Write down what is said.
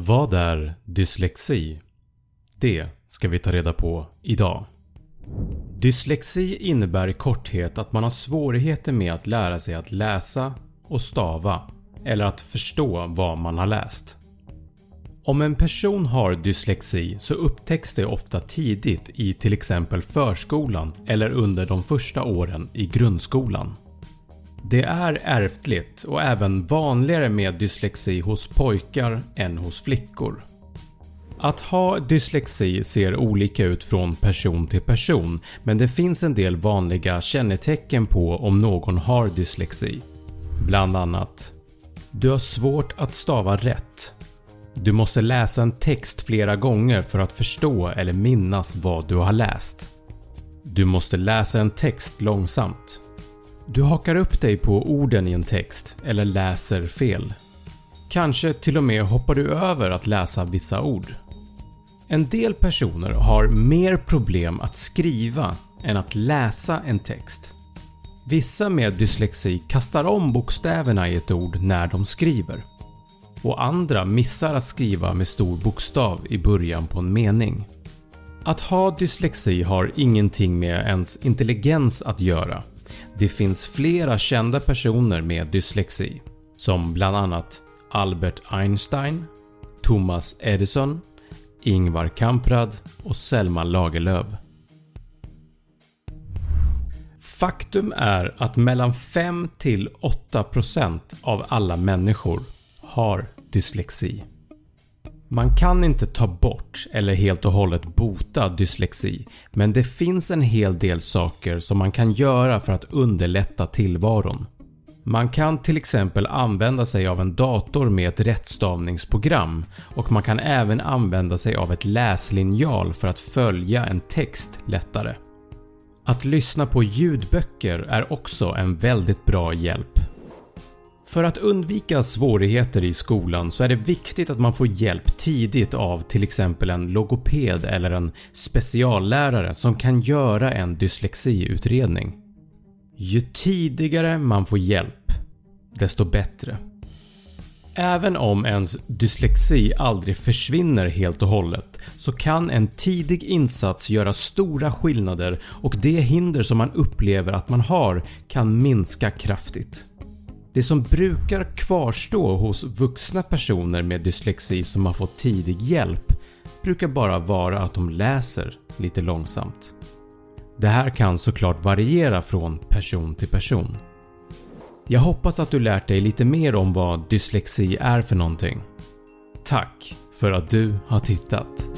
Vad är dyslexi? Det ska vi ta reda på idag. Dyslexi innebär i korthet att man har svårigheter med att lära sig att läsa och stava eller att förstå vad man har läst. Om en person har dyslexi så upptäcks det ofta tidigt i till exempel förskolan eller under de första åren i grundskolan. Det är ärftligt och även vanligare med dyslexi hos pojkar än hos flickor. Att ha dyslexi ser olika ut från person till person men det finns en del vanliga kännetecken på om någon har dyslexi. Bland annat Du har svårt att stava rätt. Du måste läsa en text flera gånger för att förstå eller minnas vad du har läst. Du måste läsa en text långsamt. Du hakar upp dig på orden i en text eller läser fel. Kanske till och med hoppar du över att läsa vissa ord. En del personer har mer problem att skriva än att läsa en text. Vissa med dyslexi kastar om bokstäverna i ett ord när de skriver och andra missar att skriva med stor bokstav i början på en mening. Att ha dyslexi har ingenting med ens intelligens att göra. Det finns flera kända personer med dyslexi som bland annat Albert Einstein, Thomas Edison, Ingvar Kamprad och Selma Lagerlöf. Faktum är att mellan 5-8% av alla människor har dyslexi. Man kan inte ta bort eller helt och hållet bota dyslexi men det finns en hel del saker som man kan göra för att underlätta tillvaron. Man kan till exempel använda sig av en dator med ett rättstavningsprogram och man kan även använda sig av ett läslinjal för att följa en text lättare. Att lyssna på ljudböcker är också en väldigt bra hjälp. För att undvika svårigheter i skolan så är det viktigt att man får hjälp tidigt av till exempel en logoped eller en speciallärare som kan göra en dyslexiutredning. Ju tidigare man får hjälp, desto bättre. Även om ens dyslexi aldrig försvinner helt och hållet så kan en tidig insats göra stora skillnader och det hinder som man upplever att man har kan minska kraftigt. Det som brukar kvarstå hos vuxna personer med dyslexi som har fått tidig hjälp brukar bara vara att de läser lite långsamt. Det här kan såklart variera från person till person. Jag hoppas att du lärt dig lite mer om vad dyslexi är för någonting. Tack för att du har tittat!